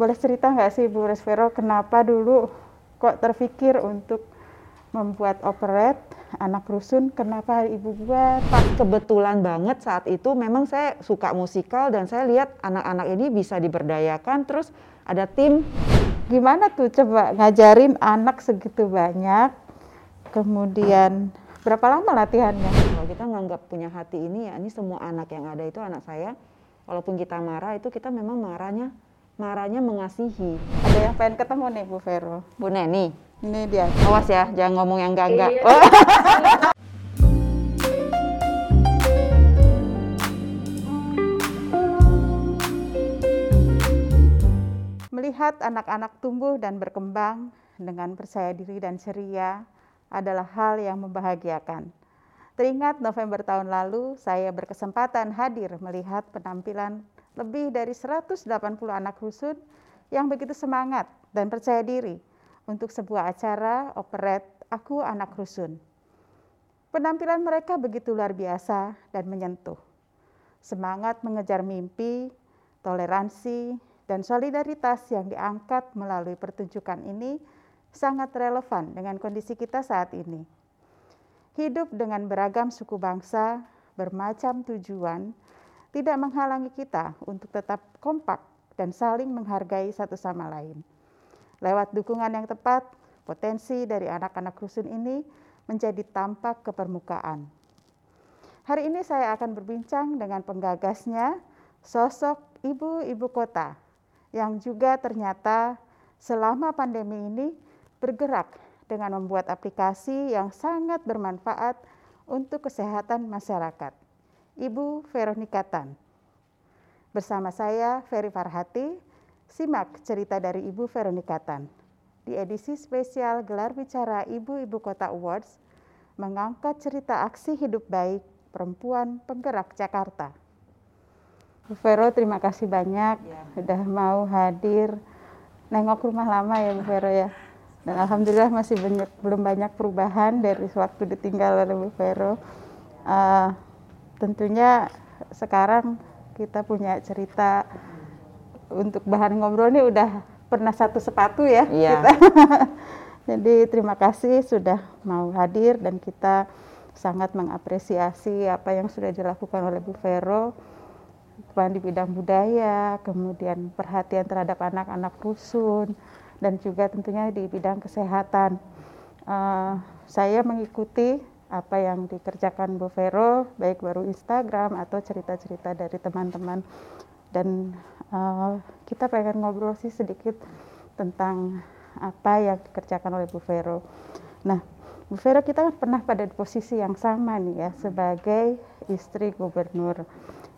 boleh cerita nggak sih Bu Resvero kenapa dulu kok terpikir untuk membuat operet anak rusun? Kenapa ibu buat? Pas kebetulan banget saat itu memang saya suka musikal dan saya lihat anak-anak ini bisa diberdayakan. Terus ada tim. Gimana tuh? Coba ngajarin anak segitu banyak kemudian berapa lama latihannya? Kalau kita nganggap punya hati ini ya ini semua anak yang ada itu anak saya. Walaupun kita marah itu kita memang marahnya marahnya mengasihi ada yang pengen ketemu nih Bu Vero Bu Neni ini dia. Awas ya, jangan ngomong yang enggak-enggak. Iya. Melihat anak-anak tumbuh dan berkembang dengan percaya diri dan ceria adalah hal yang membahagiakan. Teringat November tahun lalu, saya berkesempatan hadir melihat penampilan lebih dari 180 anak rusun yang begitu semangat dan percaya diri untuk sebuah acara operet Aku Anak Rusun. Penampilan mereka begitu luar biasa dan menyentuh. Semangat mengejar mimpi, toleransi, dan solidaritas yang diangkat melalui pertunjukan ini sangat relevan dengan kondisi kita saat ini. Hidup dengan beragam suku bangsa, bermacam tujuan, tidak menghalangi kita untuk tetap kompak dan saling menghargai satu sama lain. Lewat dukungan yang tepat, potensi dari anak-anak rusun ini menjadi tampak ke permukaan. Hari ini saya akan berbincang dengan penggagasnya, sosok ibu-ibu kota yang juga ternyata selama pandemi ini bergerak dengan membuat aplikasi yang sangat bermanfaat untuk kesehatan masyarakat. Ibu Veronika Tan. Bersama saya Ferry Farhati, Simak cerita dari Ibu Veronika Tan. Di edisi spesial gelar bicara Ibu-Ibu Kota Awards, mengangkat cerita aksi hidup baik perempuan penggerak Jakarta. Bu Vero, terima kasih banyak ya. sudah mau hadir nengok rumah lama ya Bu Vero ya. Dan alhamdulillah masih banyak belum banyak perubahan dari waktu ditinggal oleh Bu Vero. Uh, tentunya sekarang kita punya cerita untuk bahan ngobrol ini udah pernah satu sepatu ya iya. kita. Jadi terima kasih sudah mau hadir dan kita sangat mengapresiasi apa yang sudah dilakukan oleh Bu Vero di bidang budaya, kemudian perhatian terhadap anak-anak rusun, dan juga tentunya di bidang kesehatan. Uh, saya mengikuti apa yang dikerjakan Bu Vero, baik baru Instagram atau cerita-cerita dari teman-teman dan uh, kita pengen ngobrol sih sedikit tentang apa yang dikerjakan oleh Bu Vero. Nah, Bu Vero kita pernah pada posisi yang sama nih ya sebagai istri gubernur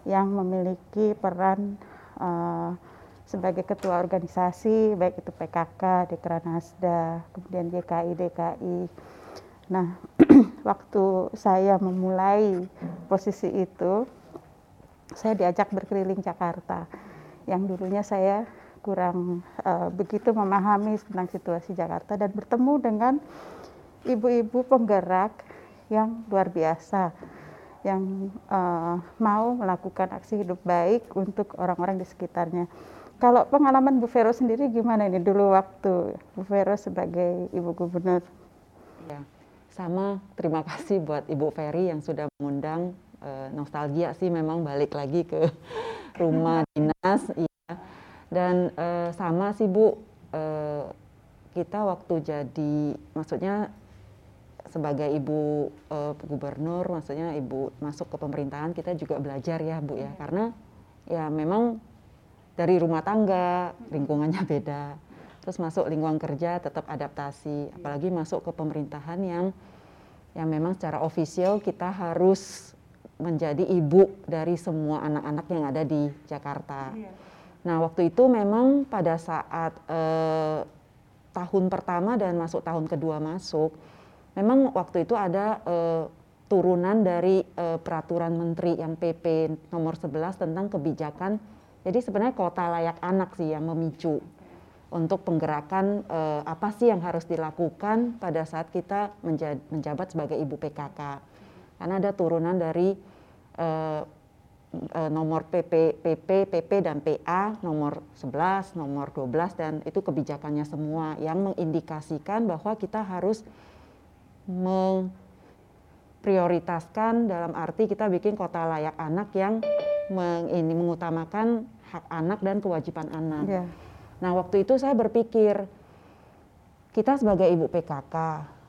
yang memiliki peran uh, sebagai ketua organisasi baik itu PKK, Dekranasda, kemudian GKI, DKI. Nah, waktu saya memulai posisi itu, saya diajak berkeliling Jakarta yang dulunya saya kurang uh, begitu memahami tentang situasi Jakarta dan bertemu dengan ibu-ibu penggerak yang luar biasa yang uh, mau melakukan aksi hidup baik untuk orang-orang di sekitarnya. Kalau pengalaman Bu Vero sendiri gimana ini dulu waktu Bu Vero sebagai Ibu Gubernur? Ya, sama terima kasih buat Ibu Ferry yang sudah mengundang uh, nostalgia sih memang balik lagi ke rumah dinas iya. Dan uh, sama sih Bu uh, kita waktu jadi maksudnya sebagai ibu uh, gubernur maksudnya ibu masuk ke pemerintahan kita juga belajar ya Bu ya. Iya. karena ya memang dari rumah tangga lingkungannya beda terus masuk lingkungan kerja tetap adaptasi apalagi masuk ke pemerintahan yang yang memang secara ofisial kita harus menjadi ibu dari semua anak-anak yang ada di Jakarta. Iya. Nah, waktu itu memang pada saat eh, tahun pertama dan masuk tahun kedua masuk, memang waktu itu ada eh, turunan dari eh, peraturan menteri yang PP nomor 11 tentang kebijakan. Jadi sebenarnya kota layak anak sih yang memicu untuk penggerakan eh, apa sih yang harus dilakukan pada saat kita menjabat sebagai ibu PKK. Karena ada turunan dari uh, uh, nomor PP, PP, PP dan PA nomor 11, nomor 12 dan itu kebijakannya semua yang mengindikasikan bahwa kita harus memprioritaskan dalam arti kita bikin kota layak anak yang meng, ini mengutamakan hak anak dan kewajiban anak. Yeah. Nah, waktu itu saya berpikir kita sebagai ibu PKK,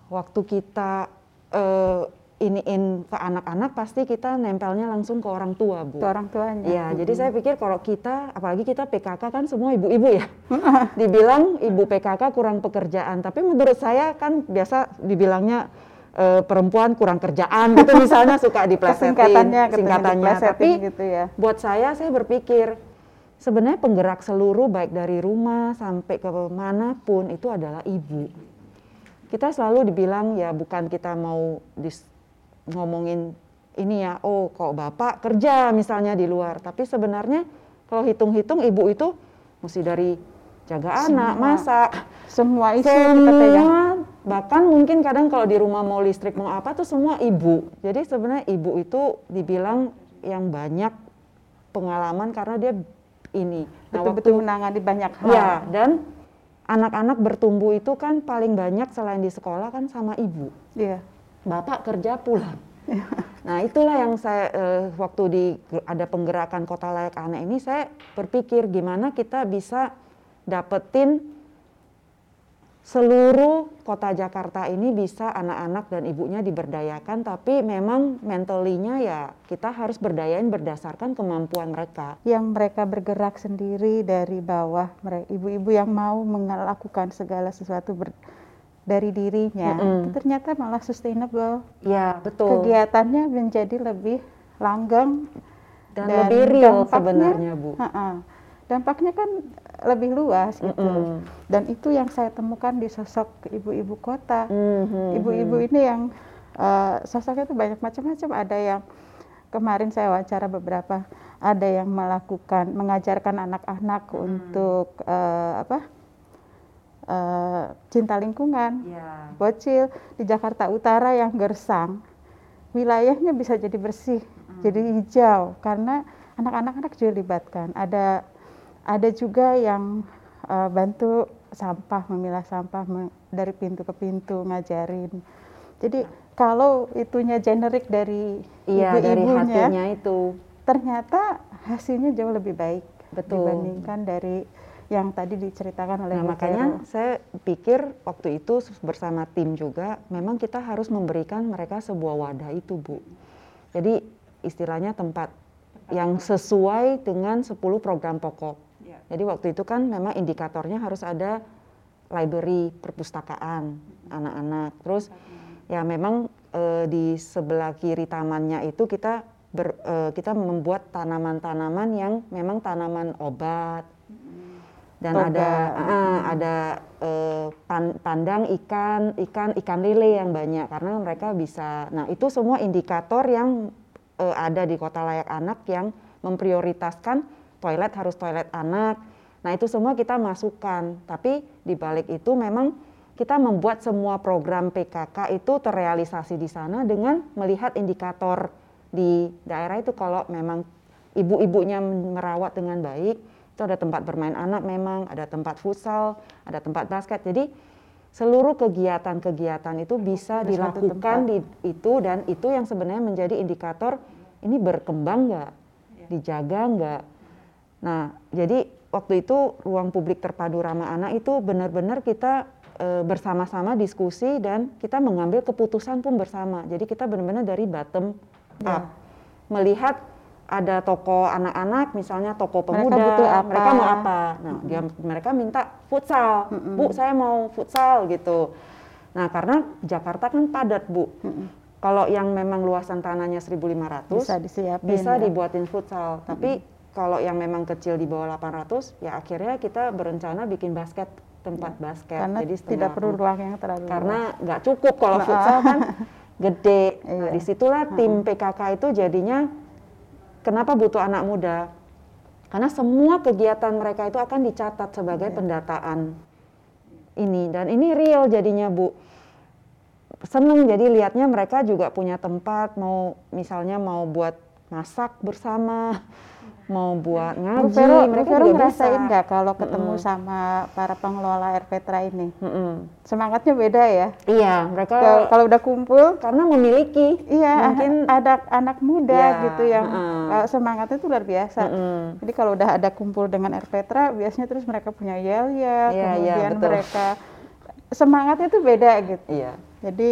waktu kita uh, iniin ke anak-anak pasti kita nempelnya langsung ke orang tua bu. Ke orang tuanya. Iya, hmm. jadi saya pikir kalau kita, apalagi kita PKK kan semua ibu-ibu ya, dibilang ibu PKK kurang pekerjaan, tapi menurut saya kan biasa dibilangnya e, perempuan kurang kerjaan gitu misalnya suka diplesetin singkatannya, singkatannya. Tapi gitu ya. buat saya saya berpikir sebenarnya penggerak seluruh baik dari rumah sampai ke mana pun itu adalah ibu. Kita selalu dibilang ya bukan kita mau dis, ngomongin ini ya, oh kok bapak kerja misalnya di luar, tapi sebenarnya kalau hitung-hitung ibu itu mesti dari jaga semua, anak, masak, semua itu semua, bahkan mungkin kadang kalau di rumah mau listrik mau apa tuh semua ibu. Jadi sebenarnya ibu itu dibilang yang banyak pengalaman karena dia ini betul-betul nah, menangani banyak hal. Ya, dan anak-anak bertumbuh itu kan paling banyak selain di sekolah kan sama ibu. Iya bapak kerja pulang. Nah itulah yang saya uh, waktu di ada penggerakan kota layak anak ini saya berpikir gimana kita bisa dapetin seluruh kota Jakarta ini bisa anak-anak dan ibunya diberdayakan tapi memang mentalinya ya kita harus berdayain berdasarkan kemampuan mereka yang mereka bergerak sendiri dari bawah ibu-ibu yang mau melakukan segala sesuatu ber, dari dirinya, mm -hmm. ternyata malah sustainable. Ya, betul. Kegiatannya menjadi lebih langgeng dan, dan lebih real sebenarnya, Bu. Uh -uh, dampaknya kan lebih luas gitu. Mm -hmm. Dan itu yang saya temukan di sosok ibu-ibu kota. Ibu-ibu mm -hmm. ini yang uh, sosoknya itu banyak macam-macam. Ada yang kemarin saya wawancara beberapa, ada yang melakukan mengajarkan anak-anak mm. untuk uh, apa? uh, cinta lingkungan, yeah. bocil di Jakarta Utara yang gersang, wilayahnya bisa jadi bersih, mm. jadi hijau karena anak-anak anak juga dilibatkan. Ada ada juga yang uh, bantu sampah memilah sampah dari pintu ke pintu ngajarin. Jadi kalau itunya generik dari iya, ibu-ibunya, dari itu ternyata hasilnya jauh lebih baik Betul. dibandingkan dari yang tadi diceritakan oleh Nah, makanya saya pikir waktu itu bersama tim juga memang kita harus memberikan mereka sebuah wadah itu, Bu. Jadi istilahnya tempat yang sesuai dengan 10 program pokok. Ya. Jadi waktu itu kan memang indikatornya harus ada library perpustakaan anak-anak. Terus ya memang e, di sebelah kiri tamannya itu kita ber, e, kita membuat tanaman-tanaman yang memang tanaman obat, dan ada uh, ada pan, pandang ikan ikan ikan lele yang banyak. Karena mereka bisa nah itu semua indikator yang ada di kota layak anak yang memprioritaskan toilet harus toilet anak nah itu semua kita masukkan tapi di balik itu memang kita membuat semua program PKK itu terrealisasi di sana dengan melihat indikator di daerah itu kalau memang ibu-ibunya merawat dengan baik itu ada tempat bermain anak memang, ada tempat futsal, ada tempat basket. Jadi seluruh kegiatan-kegiatan itu bisa ada dilakukan di itu dan itu yang sebenarnya menjadi indikator ini berkembang nggak, ya. dijaga nggak. Nah, jadi waktu itu ruang publik terpadu ramah anak itu benar-benar kita e, bersama-sama diskusi dan kita mengambil keputusan pun bersama. Jadi kita benar-benar dari bottom ya. up melihat ada toko anak-anak misalnya toko pemuda mereka, butuh apa? mereka mau apa nah dia mereka minta futsal mm-hmm. bu saya mau futsal gitu nah karena Jakarta kan padat bu mm-hmm. kalau yang memang luasan tanahnya 1.500 bisa disiapin bisa ya? dibuatin futsal mm-hmm. tapi kalau yang memang kecil di bawah 800 ya akhirnya kita berencana bikin basket tempat ya. basket karena jadi tidak perlu ruang yang terlalu karena nggak cukup kalau nah, futsal kan gede nah, iya. di situlah tim PKK itu jadinya Kenapa butuh anak muda? Karena semua kegiatan mereka itu akan dicatat sebagai yeah. pendataan ini dan ini real jadinya Bu. Seneng jadi lihatnya mereka juga punya tempat mau misalnya mau buat masak bersama, mau buat Bu ngaji, Bu mereka Vero juga ngerasain nggak kalau ketemu Mm-mm. sama para pengelola Air Petra ini? Mm-mm. Semangatnya beda ya? Iya, mereka Kalau- Kalau udah kumpul, karena memiliki iya mungkin ada anak muda Ya, gitu yang mm-mm. uh, semangatnya itu luar biasa. Mm-mm. Jadi kalau udah ada kumpul dengan Air Petra, biasanya terus mereka punya yel-yel, Iya, iya, kemudian betul. mereka semangatnya tuh beda gitu. Iya. Jadi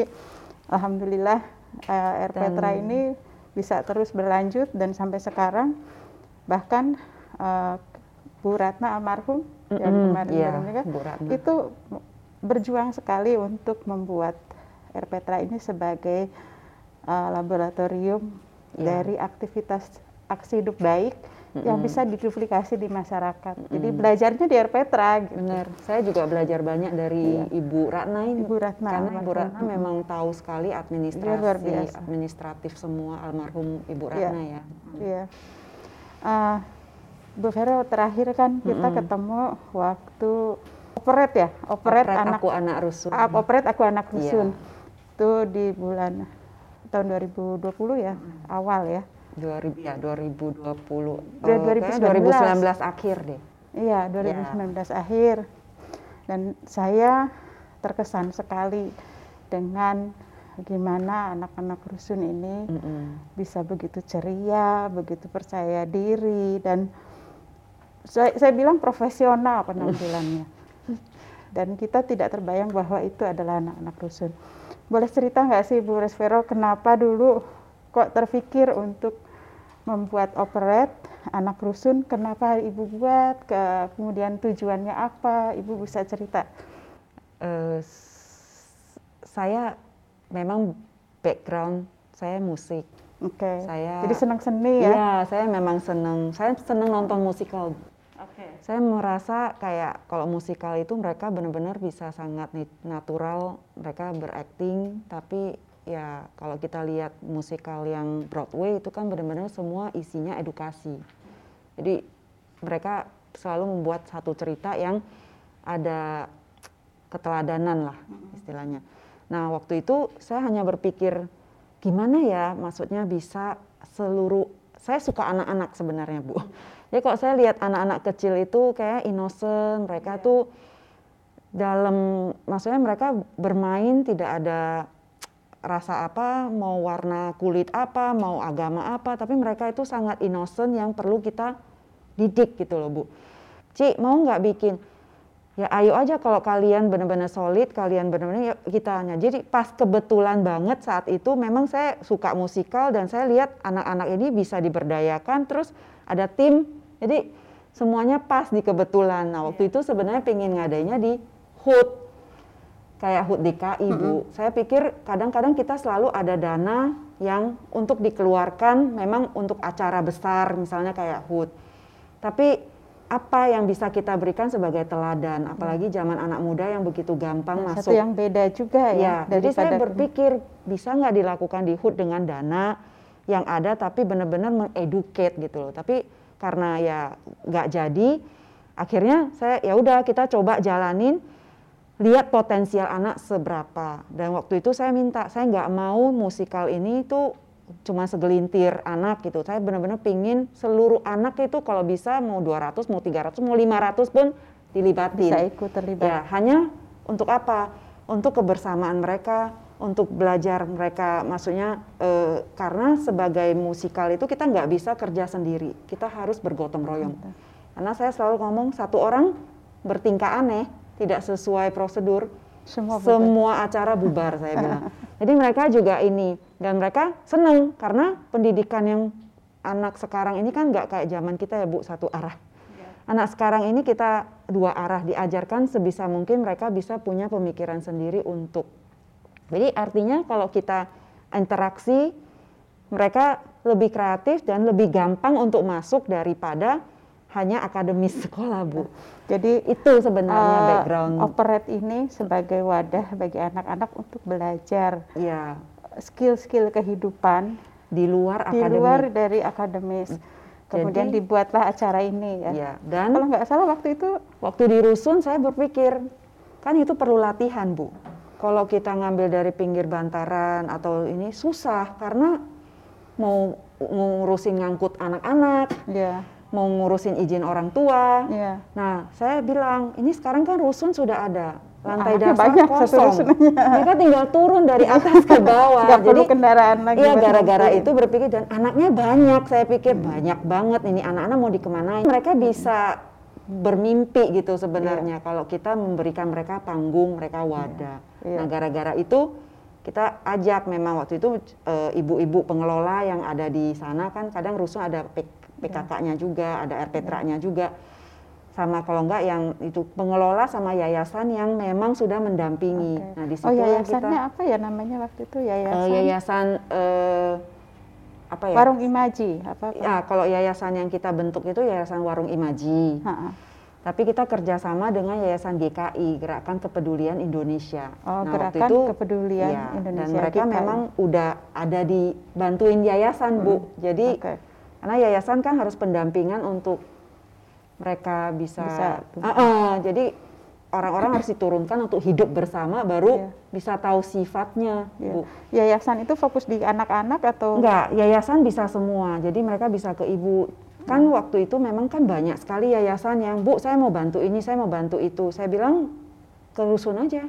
alhamdulillah uh, Air Dan- Petra ini bisa terus berlanjut dan sampai sekarang bahkan uh, Bu Ratna almarhum yang Mm-mm, kemarin iya, baru menikah, Bu Ratna. itu berjuang sekali untuk membuat Air Petra ini sebagai uh, laboratorium Iya. dari aktivitas aksi hidup baik yang Mm-mm. bisa diduplikasi di masyarakat. Jadi Mm-mm. belajarnya di Air Petra gitu. Benar, saya juga belajar banyak dari Iya. Ibu Ratna ini. Ibu Ratna, Karena Ibu almarhum. Ratna memang tahu sekali administrasi, luar biasa. administratif semua almarhum Ibu Iya. Ratna ya. Iya. Eh, Bu Vero terakhir kan kita Mm-mm. ketemu waktu operet ya, operet, Operet anak aku anak rusun. ah, operet aku anak Iya. rusun. Itu di bulan tahun 2020 ya, awal ya. 2000 ya 2020. Dua- Oh, 2019. kayaknya 2019 akhir deh. Iya, 2019 akhir. Dan saya terkesan sekali dengan gimana anak-anak rusun ini Mm-mm. bisa begitu ceria, begitu percaya diri dan saya, saya bilang profesional penampilannya. Dan kita tidak terbayang bahwa itu adalah anak-anak rusun. Boleh cerita nggak sih Bu Resvero kenapa dulu kok terpikir untuk membuat operet anak rusun? Kenapa Ibu buat? Ke, kemudian tujuannya apa? Ibu bisa cerita. S- saya memang background saya musik. Oke. Saya Jadi senang seni ya? Iya, saya memang seneng. Saya seneng nonton musikal. Oke. Saya merasa kayak kalau musikal itu mereka benar-benar bisa sangat natural, mereka berakting, tapi ya kalau kita lihat musikal yang Broadway itu kan benar-benar semua isinya edukasi. Jadi mereka selalu membuat satu cerita yang ada keteladanan lah istilahnya. Nah waktu itu saya hanya berpikir gimana ya maksudnya bisa seluruh saya suka anak-anak sebenarnya bu. Jadi kalau saya lihat anak-anak kecil itu kayak innocent, mereka tuh dalam maksudnya mereka bermain tidak ada rasa apa, mau warna kulit apa, mau agama apa, tapi mereka itu sangat innocent yang perlu kita didik gitu loh bu. Ci mau nggak bikin? Ya ayo aja kalau kalian benar-benar solid, kalian benar-benar ya kita hanya. Jadi pas kebetulan banget saat itu memang saya suka musikal dan saya lihat anak-anak ini bisa diberdayakan, terus ada tim, jadi semuanya pas di kebetulan. Nah waktu itu sebenarnya pengen ngadainnya di HUT, kayak HUT DKI Bu. Saya pikir kadang-kadang kita selalu ada dana yang untuk dikeluarkan memang untuk acara besar misalnya kayak HUT. Tapi apa yang bisa kita berikan sebagai teladan, apalagi zaman anak muda yang begitu gampang Satu masuk. yang beda juga Ya, ya. jadi saya berpikir bisa nggak dilakukan di HUT dengan dana yang ada tapi benar-benar mengeducate gitu loh. Tapi karena ya nggak jadi, akhirnya saya ya udah kita coba jalanin, lihat potensial anak seberapa. Dan waktu itu saya minta, saya nggak mau musikal ini tuh cuma segelintir anak gitu. Saya benar-benar pingin seluruh anak itu kalau bisa mau 200, mau 300, mau 500 pun dilibatin. bisa ikut terlibat. Ya, hanya untuk apa? Untuk kebersamaan mereka, untuk belajar mereka. Maksudnya eh, karena sebagai musikal itu kita nggak bisa kerja sendiri, kita harus bergotong royong. Karena saya selalu ngomong satu orang bertingkah aneh, tidak sesuai prosedur, Semua bubar. semua acara bubar saya bilang. Jadi mereka juga ini dan mereka senang karena pendidikan yang anak sekarang ini kan nggak kayak zaman kita ya bu satu arah. Anak sekarang ini kita dua arah diajarkan sebisa mungkin mereka bisa punya pemikiran sendiri untuk. Jadi artinya kalau kita interaksi mereka lebih kreatif dan lebih gampang untuk masuk daripada hanya akademis sekolah bu. Jadi Itu sebenarnya eh, background. operet ini sebagai wadah bagi anak-anak untuk belajar Ya skill-skill kehidupan di luar di akademik. luar dari akademis. Kemudian Jadi- dibuatlah acara ini ya. Ya, dan Kalau nggak salah waktu itu waktu di rusun saya berpikir kan itu perlu latihan bu. Kalau kita ngambil dari pinggir bantaran atau ini susah karena mau ngurusin ngangkut anak-anak, Iya. Mau ngurusin izin orang tua. Iya. Nah, saya bilang, ini sekarang kan rusun sudah ada. Lantai Anaknya dasar banyak kosong. rusunnya. Mereka tinggal turun dari atas ke bawah. Nggak perlu kendaraan lagi. Iya gara-gara itu berpikir dan anaknya banyak. Saya pikir banyak banget ini anak-anak mau dikemanain. Mereka bisa bermimpi gitu sebenarnya kalau kita memberikan mereka panggung, mereka wadah. Iya. Nah gara-gara itu kita ajak memang waktu itu eh, ibu-ibu pengelola yang ada di sana kan kadang rusun ada PKK-nya juga, ada RPTRA-nya juga. Sama kalau enggak yang itu pengelola sama yayasan yang memang sudah mendampingi. Oke. Nah di situ Oh yayasannya kita apa ya namanya waktu itu eh, yayasan? yayasan eh, apa ya? Warung Imaji apa? apa? Ya, kalau yayasan yang kita bentuk itu yayasan Warung Imaji. Ha-ha. Tapi kita kerjasama dengan yayasan GKI, Gerakan Kepedulian Indonesia. Oh, Nah, waktu Gerakan Kepedulian iya, Indonesia, Dan mereka GKI. memang udah ada di bantuin yayasan, Bu. Jadi Oke. Karena yayasan kan harus pendampingan untuk mereka bisa, Bisa. Ah, ah, jadi orang-orang harus diturunkan untuk hidup bersama baru Iya. bisa tahu sifatnya, Iya. Bu. Yayasan itu fokus di anak-anak atau? Enggak, yayasan bisa semua. Jadi mereka bisa ke ibu. Kan Hmm. waktu itu memang kan banyak sekali yayasan yang, Bu, saya mau bantu ini, saya mau bantu itu. Saya bilang ke rusun aja.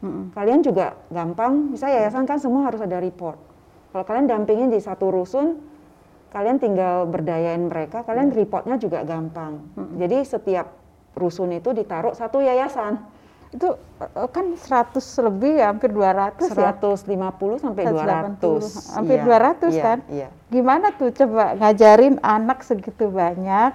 Mm-mm. Kalian juga gampang. Misalnya yayasan kan semua harus ada report. Kalau kalian dampingin di satu rusun, kalian tinggal berdayain mereka, kalian reportnya juga gampang. Jadi setiap rusun itu ditaruh satu yayasan. Itu eh, kan 100 lebih ya, hampir 200 ya. 150 sampai 180, 200. hampir Iya, 200 iya, kan? Iya. Gimana tuh coba ngajarin anak segitu banyak,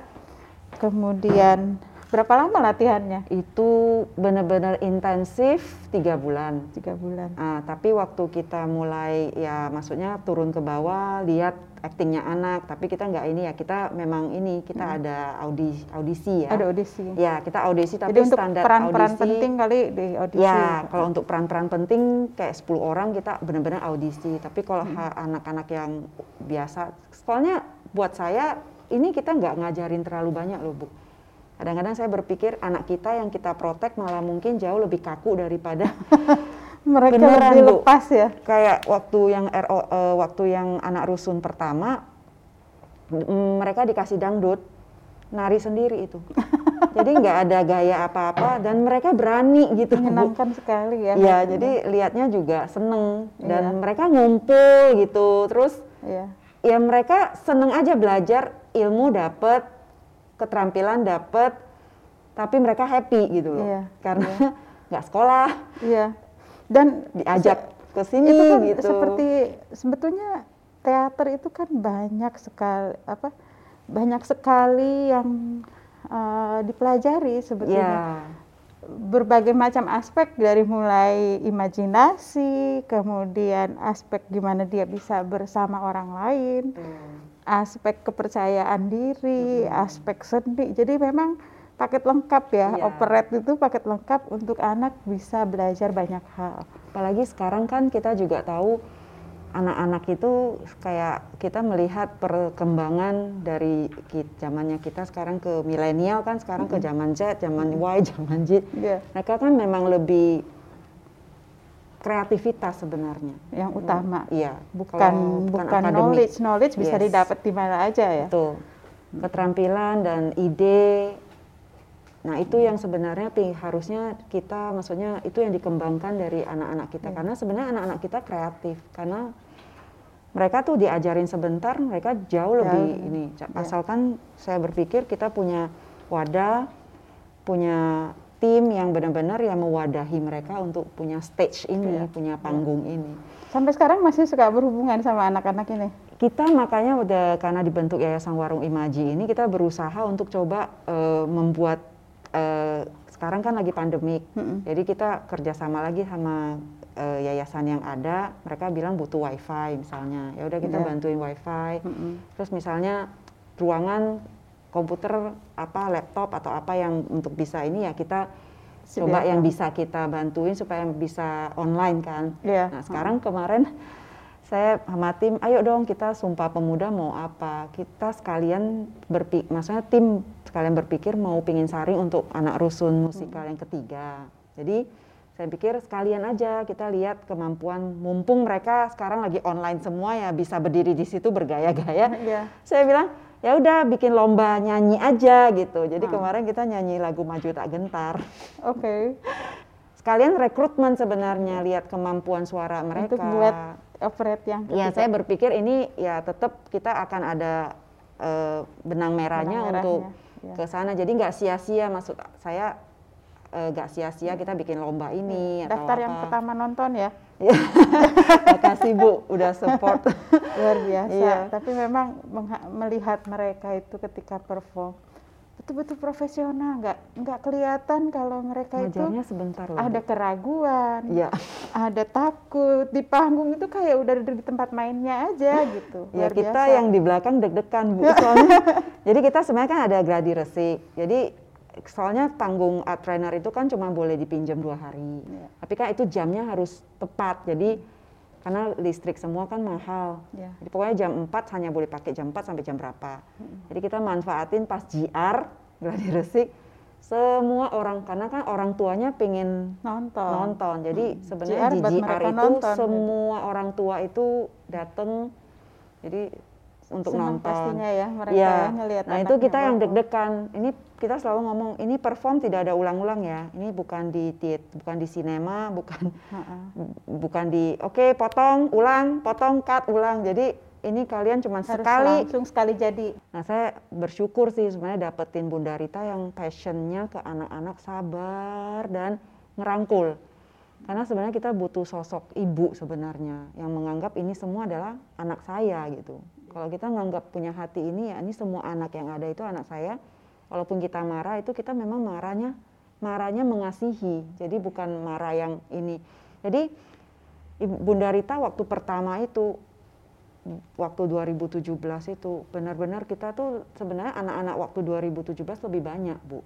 kemudian berapa lama latihannya? itu benar-benar intensif tiga bulan. Tiga bulan. Ah, tapi waktu kita mulai ya maksudnya turun ke bawah lihat aktingnya anak, tapi kita nggak ini ya kita memang ini kita ada audisi audisi ya. Ada audisi. Ya kita audisi tapi Jadi untuk standar peran-peran audisi. penting kali di audisi. Ya kalau untuk peran-peran penting kayak 10 orang kita benar-benar audisi. Tapi kalau Hmm. anak-anak yang biasa, soalnya buat saya ini kita nggak ngajarin terlalu banyak loh bu. Kadang-kadang saya berpikir anak kita yang kita protek malah mungkin jauh lebih kaku daripada Mereka Beneran, lebih lepas ya. kayak waktu yang RO, eh, waktu yang anak rusun pertama mm, mereka dikasih dangdut nari sendiri itu. Jadi nggak ada gaya apa-apa dan mereka berani gitu. Menyenangkan sekali ya. Iya, jadi lihatnya juga seneng dan Iya. mereka ngumpul gitu. Terus Iya. ya mereka seneng aja belajar, ilmu dapet, keterampilan dapet, tapi mereka happy gitu loh. Iya, Karena nggak sekolah, Iya. Dan diajak ke sini itu kan gitu. seperti sebetulnya teater itu kan banyak sekali apa banyak sekali yang eh, dipelajari Iya. sebetulnya berbagai macam aspek dari mulai imajinasi kemudian aspek gimana dia bisa bersama orang lain aspek kepercayaan diri aspek seni jadi memang paket lengkap ya Iya. operet itu paket lengkap untuk anak bisa belajar banyak hal Apalagi sekarang kan kita juga tahu anak-anak itu kayak kita melihat perkembangan dari zamannya kita sekarang ke milenial kan sekarang ke zaman Z, zaman Y, zaman Z. Iya. Mereka kan memang lebih kreativitas sebenarnya. yang utama Iya, bukan kalau bukan, akademik. knowledge knowledge bisa Yes. didapat di mana aja ya Betul. Keterampilan dan ide. Nah, itu yang sebenarnya harusnya kita maksudnya itu yang dikembangkan dari anak-anak kita Iya. karena sebenarnya anak-anak kita kreatif karena mereka tuh diajarin sebentar mereka jauh lebih Jauh. ini Iya. asalkan saya berpikir kita punya wadah punya tim yang benar-benar yang mewadahi mereka untuk punya stage ini Iya. punya panggung ini sampai sekarang masih suka berhubungan sama anak-anak ini kita makanya udah karena dibentuk Yayasan Warung Imaji ini kita berusaha untuk coba eh, membuat eh, sekarang kan lagi pandemik, Mm-mm. jadi kita kerjasama lagi sama eh, yayasan yang ada. Mereka bilang butuh wifi misalnya, ya udah kita Iya. bantuin wifi. Mm-mm. Terus misalnya ruangan komputer apa laptop atau apa yang untuk bisa ini ya kita coba Sediakan. yang bisa kita bantuin supaya bisa online kan. Iya. Nah sekarang kemarin saya sama tim, ayo dong kita sumpah pemuda mau apa? Kita sekalian berpikir, maksudnya tim sekalian berpikir mau pingin saring untuk anak rusun musikal yang ketiga. Jadi saya pikir sekalian aja kita lihat kemampuan mumpung mereka sekarang lagi online semua ya bisa berdiri di situ bergaya-gaya. Iya. Saya bilang ya udah bikin lomba nyanyi aja gitu. Jadi kemarin kita nyanyi lagu Maju Tak Gentar. Oke. Sekalian rekrutmen sebenarnya lihat kemampuan suara mereka. Untuk buat operate yang Ya, ketiga. saya berpikir ini ya tetap kita akan ada eh, benang merahnya Benang untuk merahnya, ya. ke sana. Jadi nggak sia-sia maksud saya eh, nggak sia-sia kita bikin lomba ini atau daftar yang apa. pertama nonton ya. Makasih Bu udah support. luar biasa. Iya. Tapi memang melihat mereka itu ketika perform betul-betul profesional, nggak nggak kelihatan kalau mereka itu Ngajarnya sebentar loh. ada keraguan, Iya. ada takut di panggung itu kayak udah di tempat mainnya aja gitu. Ya kita biasa. yang di belakang deg-degan Bu. Soalnya jadi kita sebenarnya kan ada gladi resik. Jadi soalnya tanggung art trainer itu kan cuma boleh dipinjam dua hari. Iya. Tapi kan itu jamnya harus tepat. Jadi karena listrik semua kan mahal. Iya. Jadi pokoknya jam 4 hanya boleh pakai jam 4 sampai jam berapa. Jadi kita manfaatin pas GR gladi resik semua orang karena kan orang tuanya pengen nonton. nonton. Jadi sebenarnya GR di GR itu nonton, gitu. semua orang tua itu datang jadi untuk Senang nonton. pastinya ya mereka Iya. ya ngelihat Nah, itu kita yang deg-degan. Ini kita selalu ngomong ini perform tidak ada ulang-ulang ya. Ini bukan di tit, bukan di sinema, bukan Ha-ha. bukan di oke potong, ulang, potong, cut, ulang. Jadi ini kalian cuma Harus sekali langsung sekali jadi. Nah saya bersyukur sih sebenarnya dapetin Bunda Rita yang passionnya ke anak-anak sabar dan ngerangkul. Karena sebenarnya kita butuh sosok ibu sebenarnya yang menganggap ini semua adalah anak saya gitu. Kalau kita nganggap punya hati ini ya ini semua anak yang ada itu anak saya. Walaupun kita marah itu kita memang marahnya marahnya mengasihi. Jadi bukan marah yang ini. Jadi Bunda Rita waktu pertama itu waktu 2017 itu benar-benar kita tuh sebenarnya anak-anak waktu 2017 lebih banyak bu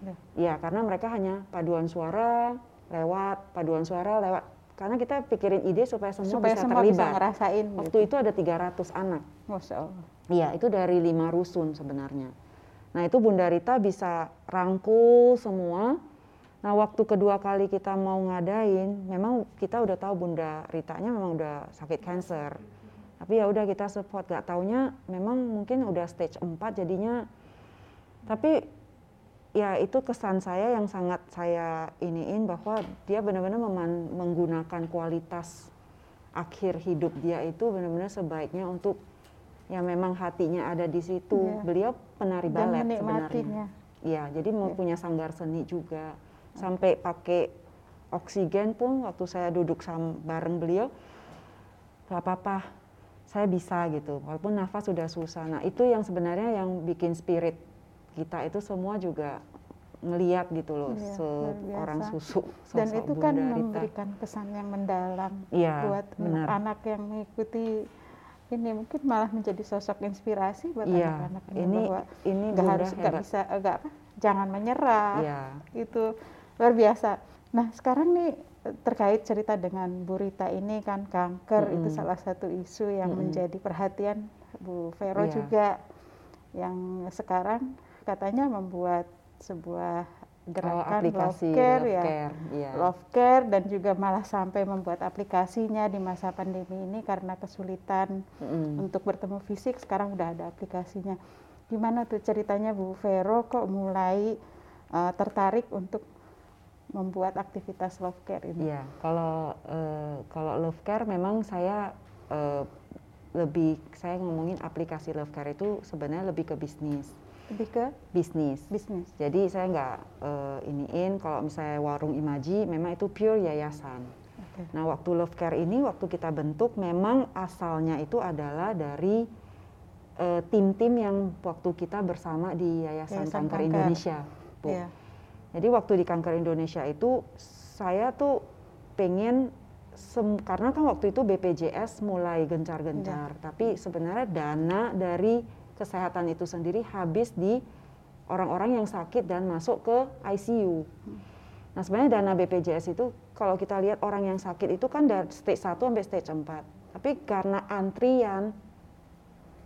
Ya. ya karena mereka hanya paduan suara lewat paduan suara lewat karena kita pikirin ide supaya semua Supaya bisa semua terlibat bisa ngerasain. waktu itu ada 300 anak Masya Allah. Iya, itu dari lima rusun sebenarnya. Nah, itu Bunda Rita bisa rangkul semua. Nah, waktu kedua kali kita mau ngadain, memang kita udah tahu Bunda Ritanya memang udah sakit cancer. Tapi ya udah kita support, gak taunya memang mungkin udah stage 4 jadinya. Tapi ya itu kesan saya yang sangat saya iniin bahwa dia benar-benar menggunakan kualitas akhir hidup dia itu benar-benar sebaiknya untuk ya memang hatinya ada di situ. Iya. Beliau penari Dan balet sebenarnya. Iya, jadi mau Iya. punya sanggar seni juga. Sampai pakai oksigen pun waktu saya duduk sam bareng beliau, gak apa-apa, saya bisa gitu. Walaupun nafas sudah susah. Nah itu yang sebenarnya yang bikin spirit kita itu semua juga ngeliat gitu loh, luar seorang susu, Dan sosok itu kan Bunda Rita. memberikan kesan yang mendalam Iya, buat benar. anak yang mengikuti ini mungkin malah menjadi sosok inspirasi buat Iya, anak-anak ini, ini bahwa ini nggak harus nggak bisa nggak apa jangan menyerah Iya. itu luar biasa. Nah sekarang nih terkait cerita dengan Bu Rita ini kan kanker itu salah satu isu yang menjadi perhatian Bu Vero Iya. juga yang sekarang katanya membuat sebuah Oh, gerakan aplikasi love care Love ya Care, iya. love care dan juga malah sampai membuat aplikasinya di masa pandemi ini karena kesulitan Mm-mm. untuk bertemu fisik sekarang udah ada aplikasinya. Gimana tuh ceritanya Bu? Vero kok mulai uh, tertarik untuk membuat aktivitas love care ini? Iya, kalau eh, kalau love care memang saya eh, lebih saya ngomongin aplikasi love care itu sebenarnya lebih ke bisnis, lebih ke bisnis. bisnis Jadi saya nggak eh, iniin kalau misalnya warung Imaji memang itu pure yayasan. Oke. Nah waktu love care ini waktu kita bentuk memang asalnya itu adalah dari eh, tim-tim yang waktu kita bersama di Yayasan, Yayasan Kanker, Kanker. Indonesia, Bu. Iya. Jadi waktu di Kanker Indonesia itu saya tuh pengen sem- karena kan waktu itu BPJS mulai gencar-gencar, tapi sebenarnya dana dari kesehatan itu sendiri habis di orang-orang yang sakit dan masuk ke ICU. Nah sebenarnya dana BPJS itu kalau kita lihat orang yang sakit itu kan dari stage 1 sampai stage 4. Tapi karena antrian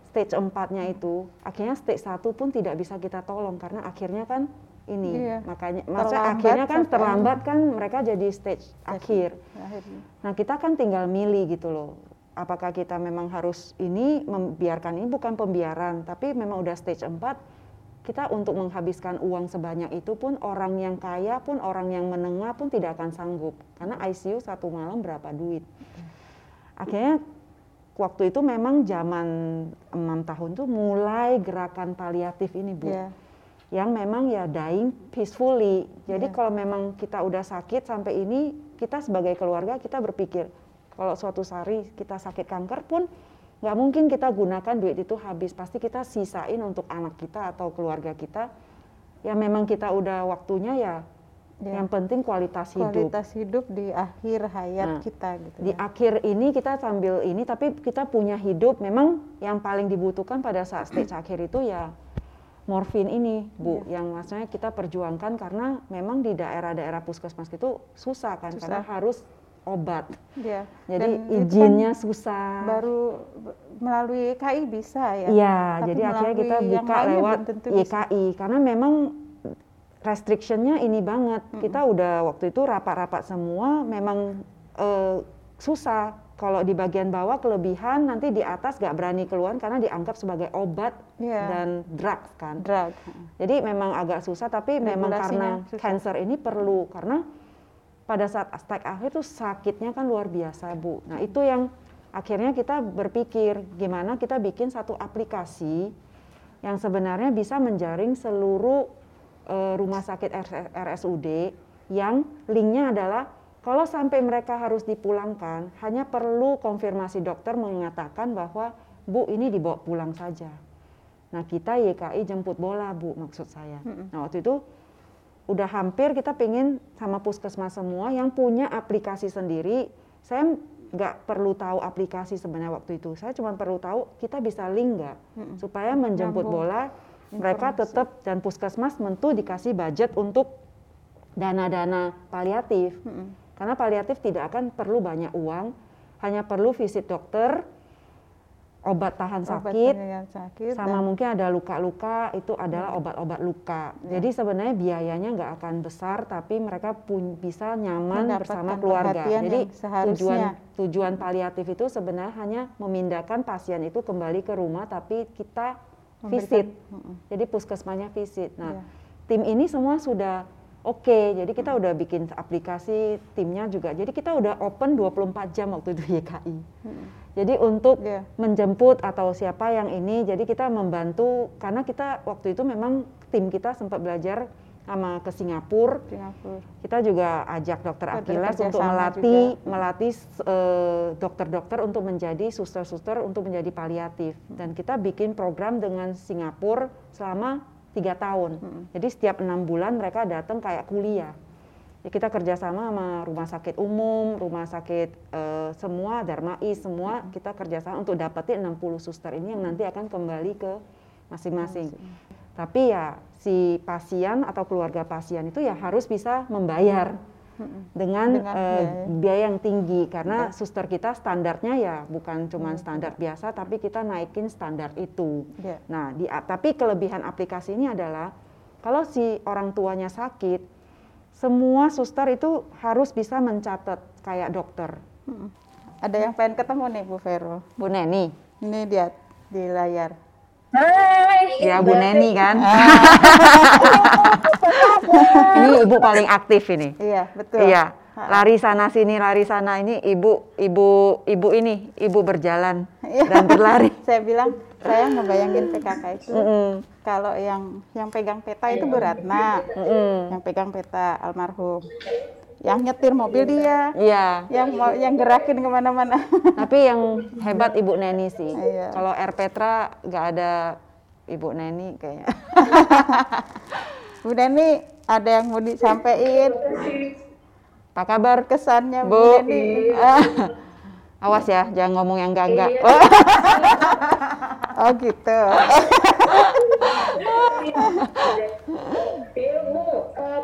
stage 4-nya itu, akhirnya stage 1 pun tidak bisa kita tolong karena akhirnya kan ini. Iya. Makanya maksudnya Terlambat akhirnya kan terlambat kan mereka jadi stage akhir. Akhirnya. Nah, kita kan tinggal milih gitu loh. Apakah kita memang harus ini membiarkan ini bukan pembiaran, tapi memang udah stage 4 kita untuk menghabiskan uang sebanyak itu pun orang yang kaya pun orang yang menengah pun tidak akan sanggup karena ICU satu malam berapa duit. Akhirnya waktu itu memang zaman enam tahun tuh mulai gerakan paliatif ini bu Iya. yang memang ya dying peacefully. Jadi Iya. kalau memang kita udah sakit sampai ini, kita sebagai keluarga kita berpikir kalau suatu hari kita sakit kanker pun nggak mungkin kita gunakan duit itu habis. Pasti kita sisain untuk anak kita atau keluarga kita. Ya memang kita udah waktunya ya. Iya. Yang penting kualitas hidup. Kualitas hidup di akhir hayat Nah, kita gitu. Di ya. akhir ini kita sambil ini, tapi kita punya hidup. Memang yang paling dibutuhkan pada saat stage akhir itu ya morfin ini, Bu, Iya. yang maksudnya kita perjuangkan karena memang di daerah-daerah puskesmas itu susah kan, Susah. karena harus obat. Iya. Jadi Dan kan izinnya susah. baru melalui KI bisa ya. Iya, jadi akhirnya kita buka lewat bisa. YKI karena memang restrictionnya ini banget. Kita udah waktu itu rapat-rapat semua, memang eh, susah. Kalau di bagian bawah kelebihan, nanti di atas gak berani keluar karena dianggap sebagai obat Iya. dan drugs kan. drug. Jadi memang agak susah, tapi memang karena susah. cancer ini perlu karena pada saat stage akhir itu sakitnya kan luar biasa bu. Nah itu yang akhirnya kita berpikir gimana kita bikin satu aplikasi yang sebenarnya bisa menjaring seluruh eh, rumah sakit RS RSUD yang linknya adalah kalau sampai mereka harus dipulangkan hanya perlu konfirmasi dokter mengatakan bahwa bu ini dibawa pulang saja. Nah kita YKI jemput bola bu maksud saya. Nah waktu itu udah hampir kita pengen sama puskesmas semua yang punya aplikasi sendiri. Saya nggak perlu tahu aplikasi sebenarnya waktu itu. Saya cuma perlu tahu kita bisa link nggak supaya menjemput Nyambung bola mereka informasi. tetap dan puskesmas tentu dikasih budget untuk dana-dana paliatif. Mm-mm. Karena paliatif tidak akan perlu banyak uang, hanya perlu visit dokter, obat tahan Obat sakit, penyayang sakit sama dan- mungkin ada luka-luka itu adalah obat-obat luka. Ya. Jadi sebenarnya biayanya nggak akan besar, tapi mereka pun bisa nyaman Mendapatkan bersama keluarga. Jadi tujuan tujuan paliatif itu sebenarnya hanya memindahkan pasien itu kembali ke rumah, tapi kita Memberikan- visit. Mm-mm. Jadi puskesmasnya visit. Nah, Iya. tim ini semua sudah oke. Jadi kita udah bikin aplikasi timnya juga. Jadi kita udah open 24 jam waktu itu YKI. Mm-mm. Jadi untuk Iya. menjemput atau siapa yang ini, jadi kita membantu karena kita waktu itu memang tim kita sempat belajar sama ke Singapura. Singapura. Kita juga ajak dokter Akilas untuk melatih juga. melatih eh, dokter-dokter untuk menjadi suster-suster untuk menjadi paliatif. Dan kita bikin program dengan Singapura selama tiga tahun. Mm-mm. Jadi setiap enam bulan mereka datang kayak kuliah. Ya, kita kerjasama sama rumah sakit umum, rumah sakit eh, semua, Darmais semua, kita kerjasama untuk dapetin 60 suster ini yang nanti akan kembali ke masing-masing. Tapi ya si pasien atau keluarga pasien itu ya harus bisa membayar Mm-mm. Dengan, Dengan eh, biaya. biaya yang tinggi karena Ya. suster kita standarnya ya bukan cuma standar biasa tapi kita naikin standar itu. Iya. Nah, di, tapi kelebihan aplikasi ini adalah kalau si orang tuanya sakit, semua suster itu harus bisa mencatat kayak dokter. Ada yang pengen ketemu nih Bu Vero. Bu Neni, Ini dia di layar. Hai. ya Bu Neni kan. Ah. ini ibu paling aktif ini. Iya, betul. Iya, lari sana sini, lari sana ini ibu, ibu, ibu ini, ibu berjalan Iya. dan berlari. Saya bilang, saya ngebayangin PKK itu Mm-mm, kalau yang yang pegang peta itu berat. Nah, mm-mm. yang pegang peta almarhum. Yang nyetir mobil dia, Iya, yang mau yang gerakin ke mana-mana. tapi yang hebat ibu Neni sih. Iya. Kalau R Petra nggak ada ibu Neni kayaknya. Bu Neni, ada yang mau disampaikan Apa kabar? kesannya Bu, Bu. Neni? Awas ya, jangan ngomong yang enggak-enggak. Oh gitu.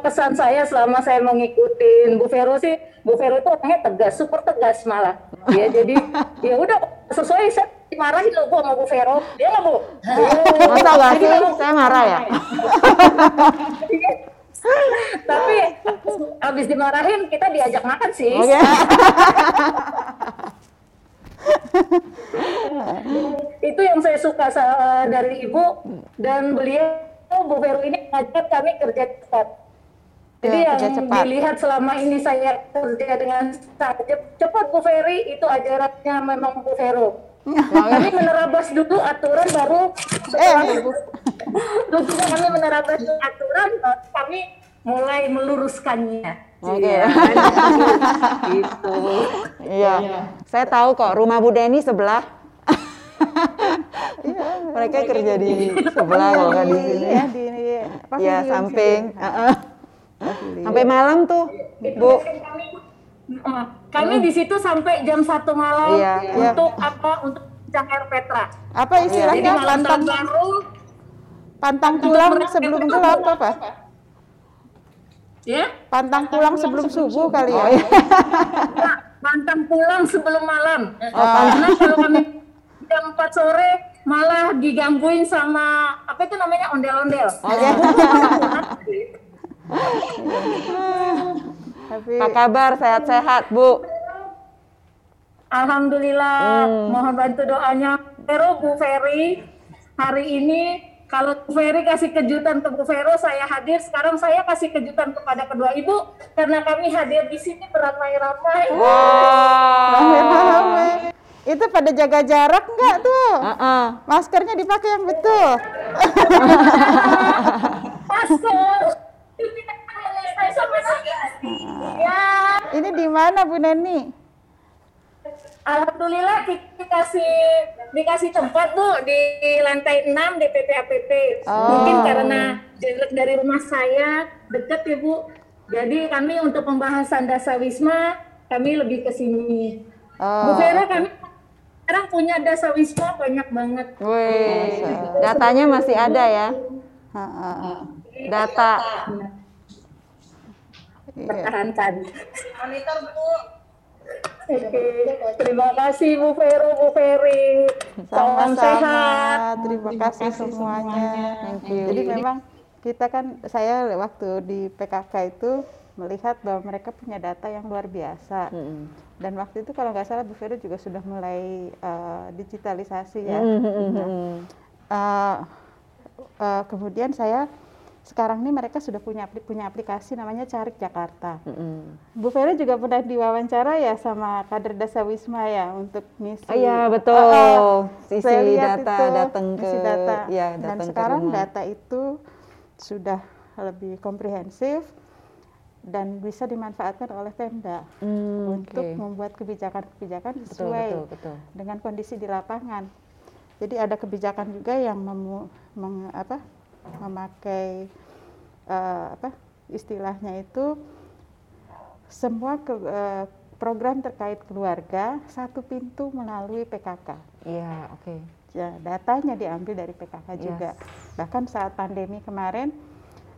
Pesan saya selama saya mengikuti Bu Vero sih, Bu Vero itu orangnya tegas, super tegas malah. Ya jadi ya udah sesuai saya dimarahin loh Bu sama Bu Vero. Dia lah Bu. Masa nggak sih? Saya marah ya? Tapi habis dimarahin kita diajak makan sih. Oke. Itu yang saya suka dari ibu dan beliau Bu Vero ini ngajak kami kerja cepat. Jadi Ya, yang cepat. dilihat selama ini saya kerja dengan sangat cep- cepat Bu Ferry itu ajarannya memang Bu Vero. kami menerabas dulu aturan baru Eh, begitu kami menerabas aturan kami mulai meluruskannya. Oke. Iya. gitu. Iya. Saya tahu kok rumah Bu Deni sebelah. Mereka kerja di sebelah kalau di sini. Iya, di Ya pavilion samping. sini. Heeh. Sampai malam tuh, Bu. Uh, Kami di situ sampai jam satu malam Iya, iya. untuk apa? Untuk air Petra. Apa Jadi istilahnya malam pantang baru pantang pulang sebelum gelap apa? ya Pantang pulang sebelum subuh kali ya. Nah, pantang pulang sebelum malam. Karena kalau kami jam 4 sore malah digangguin sama apa itu namanya ondel-ondel. Tapi Apa kabar? Sehat-sehat, Bu? Alhamdulillah, mohon bantu doanya. Vero Bu Ferry, hari ini kalau Bu Ferry kasih kejutan ke Bu Vero, saya hadir. Sekarang saya kasih kejutan kepada kedua ibu karena kami hadir di sini beramai-ramai. Wow. rame-rame. Itu pada jaga jarak nggak tuh? Heeh. Maskernya dipakai yang betul. Masuk. Ya, Ini di mana Bu Neni? Alhamdulillah dikasih dikasih tempat bu di lantai 6 DPP APP. Oh. Mungkin karena jarak dari rumah saya dekat ya bu. Jadi kami untuk pembahasan dasar wisma kami lebih ke sini. Oh. Bu Vera kami sekarang punya dasar wisma banyak banget. Wih, datanya masih ada ya? Data. Iya. Pertahankan. Monitor bu. Oke, terima kasih Bu Vero, Bu Ferry. Salam sehat. Terima kasih semuanya. Thank you. Jadi memang kita kan saya waktu di PKK itu melihat bahwa mereka punya data yang luar biasa. Mm-mm. Dan waktu itu kalau nggak salah Bu Vero juga sudah mulai eh, digitalisasi ya. Mm-mm. Eh, eh, kemudian saya sekarang ini mereka sudah punya punya aplikasi namanya Carik Jakarta. Mm-mm. Bu Vera juga pernah diwawancara ya sama kader Dasa Wisma ya untuk ngisi. Oh iya, betul. Oh, oh. Isi Saya lihat data, itu, datang ke- data. ya, Dan sekarang rumah. data itu sudah lebih komprehensif dan bisa dimanfaatkan oleh Pemda Hmm, untuk oke. membuat kebijakan-kebijakan Betul, sesuai betul, betul. dengan kondisi di lapangan. Jadi ada kebijakan juga yang memu, meng- apa, memakai eh, apa istilahnya itu semua ke, eh, program terkait keluarga satu pintu melalui PKK. Iya, oke. Ya, datanya diambil dari PKK Yes. juga. Bahkan saat pandemi kemarin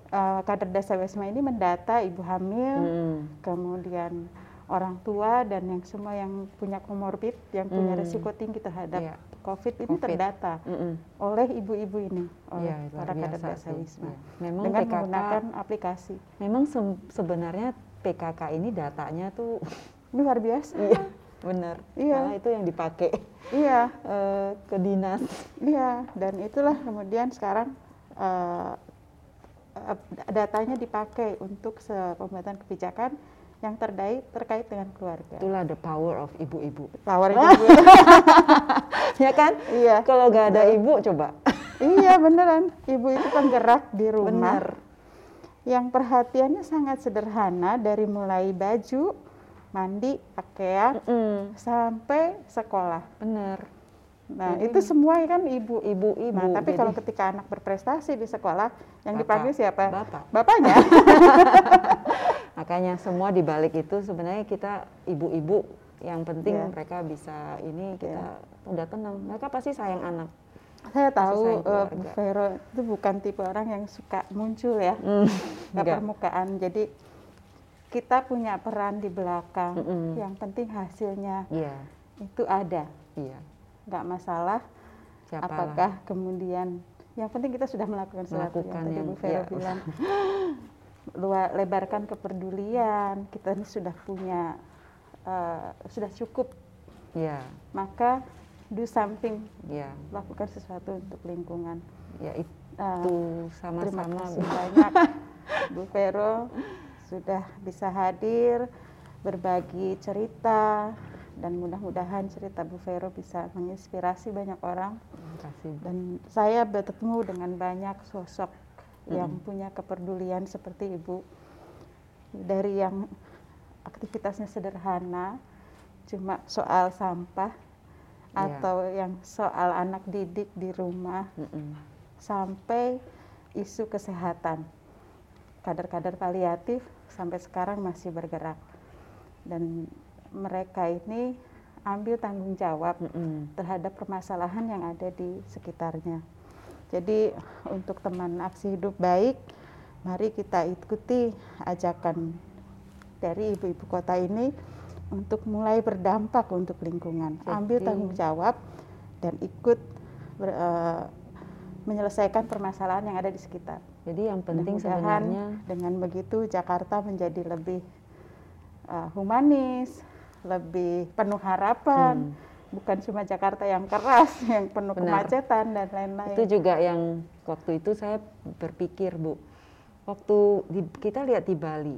eh, kader Dasa Wisma ini mendata ibu hamil, Mm. kemudian orang tua dan yang semua yang punya komorbid, yang punya Hmm. risiko tinggi terhadap Iya. COVID ini COVID. terdata Mm-mm. oleh ibu-ibu ini, oleh luar para kader sih. Wisma. Iya. Memang dengan PKK menggunakan aplikasi. Memang se- sebenarnya PKK ini datanya tuh Luar biasa. iya, benar. Iya. Malah itu yang dipakai Iya, eh, ke dinas. iya. Dan itulah kemudian sekarang eh, datanya dipakai untuk pembuatan kebijakan yang terdai terkait dengan keluarga. Itulah the power of ibu-ibu. Power itu ya kan? Iya. Kalau nggak ada ibu coba. iya beneran. Ibu itu penggerak di rumah. Benar. Yang perhatiannya sangat sederhana dari mulai baju, mandi, pakaian, Mm, sampai sekolah. benar. Nah, itu semua kan ibu. Ibu-ibu. Nah, tapi jadi kalau ketika anak berprestasi di sekolah, yang Bapak. dipanggil siapa? Bapak. Bapaknya. Makanya semua di balik itu sebenarnya kita ibu-ibu yang penting Iya. mereka bisa ini kita udah tenang. Mereka pasti sayang anak. Saya tahu Bu keluarga. Vero itu bukan tipe orang yang suka muncul ya Mm, ke permukaan. Jadi kita punya peran di belakang. Mm-mm. Yang penting hasilnya Iya, itu ada, iya. nggak masalah. Siapa Apakah kemudian yang penting kita sudah melakukan sesuatu yang tadi Bu Vero iya. bilang. luar lebarkan kepedulian. Kita ini sudah punya uh, sudah cukup. Ya maka do something. Ya lakukan sesuatu untuk lingkungan. Ya itu Uh, sama-sama terima kasih banyak Bu Vero sudah bisa hadir berbagi cerita dan mudah-mudahan cerita Bu Vero bisa menginspirasi banyak orang. Terima kasih. dan saya bertemu dengan banyak sosok yang punya kepedulian seperti Ibu dari yang aktivitasnya sederhana cuma soal sampah Iya. atau yang soal anak didik di rumah Mm-mm. sampai isu kesehatan. Kader-kader paliatif sampai sekarang masih bergerak. Dan mereka ini ambil tanggung jawab Mm-mm. terhadap permasalahan yang ada di sekitarnya. Jadi untuk teman aksi hidup baik, mari kita ikuti ajakan dari ibu-ibu kota ini untuk mulai berdampak untuk lingkungan. Ambil Jadi- tanggung jawab dan ikut ber- eh, menyelesaikan permasalahan yang ada di sekitar. Jadi yang penting sebenarnya dengan begitu Jakarta menjadi lebih uh, humanis, lebih penuh harapan, bukan cuma Jakarta yang keras, yang penuh Benar. kemacetan dan lain-lain. itu juga yang waktu itu saya berpikir Bu, waktu di- kita lihat di Bali,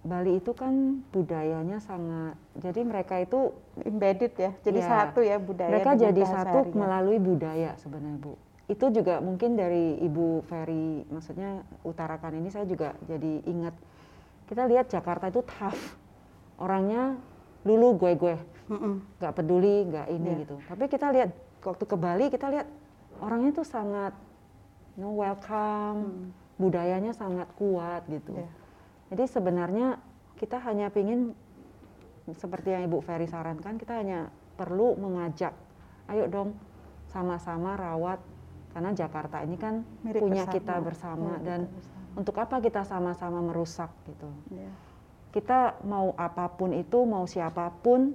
Bali itu kan budayanya sangat, jadi mereka itu embedded ya, jadi Ya, satu ya budaya. mereka jadi satu keseharian. melalui budaya sebenarnya Bu. Itu juga mungkin dari Ibu Ferry, maksudnya utarakan ini saya juga jadi ingat. Kita lihat Jakarta itu tough, orangnya lulu gue gue, Mm-mm. Nggak peduli, nggak ini Iya. gitu. Tapi kita lihat waktu ke Bali kita lihat orangnya tuh sangat no welcome, budayanya sangat kuat gitu. Iya. Jadi sebenarnya kita hanya ingin seperti yang Ibu Ferry sarankan, kita hanya perlu mengajak, ayo dong sama-sama rawat karena Jakarta ini kan Milik punya bersama. kita bersama Milik dan kita bersama. untuk apa kita sama-sama merusak gitu. Iya. Kita mau apa pun itu, mau siapa pun,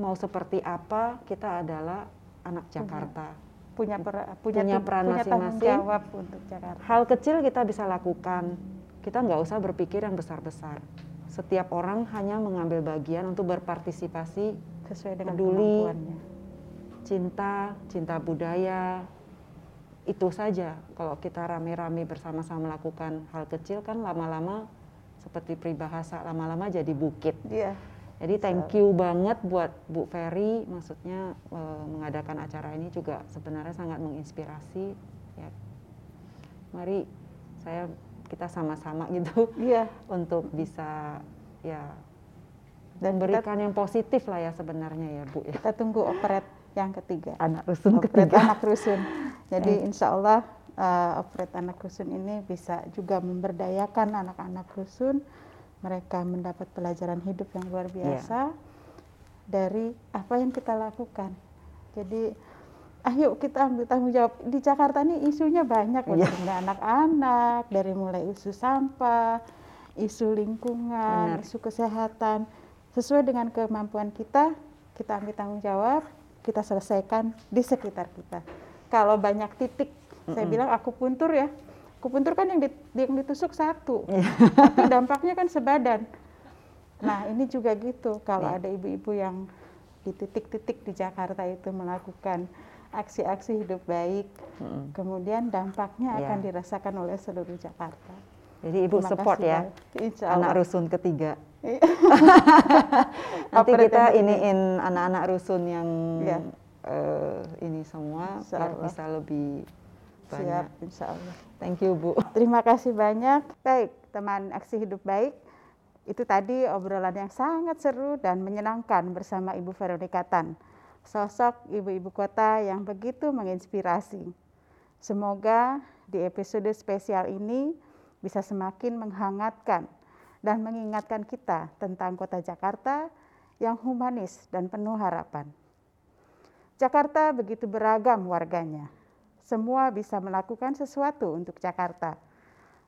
mau seperti apa, kita adalah anak Jakarta. punya punya, Punya peran masing-masing. jawab untuk Jakarta. Hal kecil kita bisa lakukan. Kita nggak usah berpikir yang besar-besar. Setiap orang hanya mengambil bagian untuk berpartisipasi, sesuai dengan peduli. kemampuannya. cinta, cinta budaya. Itu saja. Kalau kita rame-rame bersama-sama melakukan hal kecil kan lama-lama seperti peribahasa lama-lama jadi bukit. Iya. Jadi thank you banget buat Bu Ferry, maksudnya eh, mengadakan acara ini juga sebenarnya sangat menginspirasi. Ya, mari saya kita sama-sama gitu Iya. untuk bisa ya Dan kita, memberikan yang positif lah ya sebenarnya ya Bu ya. kita tunggu operet yang ketiga. Anak rusun Operet ketiga. anak rusun. Jadi insya Allah uh, operet anak rusun ini bisa juga memberdayakan anak-anak rusun. Mereka mendapat pelajaran hidup yang luar biasa dari apa yang kita lakukan. Jadi ayo kita ambil tanggung jawab. Di Jakarta ini isunya banyak loh, Iya. dari anak-anak, dari mulai isu sampah, isu lingkungan, Benar. isu kesehatan. Sesuai dengan kemampuan kita, kita ambil tanggung jawab, kita selesaikan di sekitar kita. Kalau banyak titik, saya bilang aku puntur ya. Aku puntur kan yang, dit- yang ditusuk satu, Iya. tapi dampaknya kan sebadan. Nah ini juga gitu, kalau Iya. ada ibu-ibu yang di titik-titik di Jakarta itu melakukan aksi-aksi hidup baik, Mm-mm. kemudian dampaknya Iya. akan dirasakan oleh seluruh Jakarta. Jadi Ibu Terima support ya anak rusun ketiga. Iya. Nanti kita iniin anak-anak rusun yang Iya. eh, ini semua biar bisa lebih banyak. Siap, insya Allah. Thank you Bu. Terima kasih banyak. Baik, teman aksi hidup baik. Itu tadi obrolan yang sangat seru dan menyenangkan bersama Ibu Veronika Tan. Sosok ibu-ibu kota yang begitu menginspirasi. Semoga di episode spesial ini bisa semakin menghangatkan dan mengingatkan kita tentang kota Jakarta yang humanis dan penuh harapan. Jakarta begitu beragam warganya. Semua bisa melakukan sesuatu untuk Jakarta.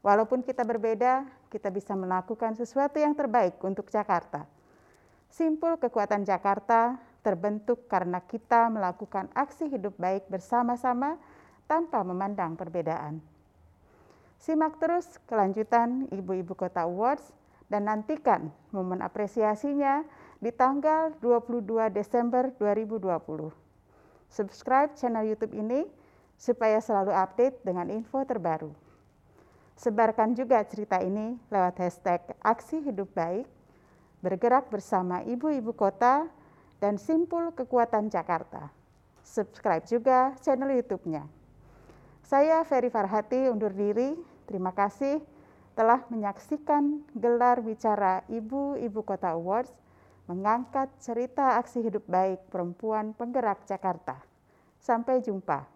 Walaupun kita berbeda, kita bisa melakukan sesuatu yang terbaik untuk Jakarta. Simpul kekuatan Jakarta terbentuk karena kita melakukan aksi hidup baik bersama-sama tanpa memandang perbedaan. Simak terus kelanjutan Ibu-Ibu Kota Awards dan nantikan momen apresiasinya di tanggal 22 Desember 2020. Subscribe channel YouTube ini supaya selalu update dengan info terbaru. Sebarkan juga cerita ini lewat hashtag Aksi Hidup Baik, bergerak bersama ibu-ibu kota, dan Simpul Kekuatan Jakarta. Subscribe juga channel YouTube-nya. Saya Ferry Farhati undur diri. Terima kasih telah menyaksikan gelar bicara Ibu-Ibu Kota Awards mengangkat cerita aksi hidup baik perempuan penggerak Jakarta. Sampai jumpa.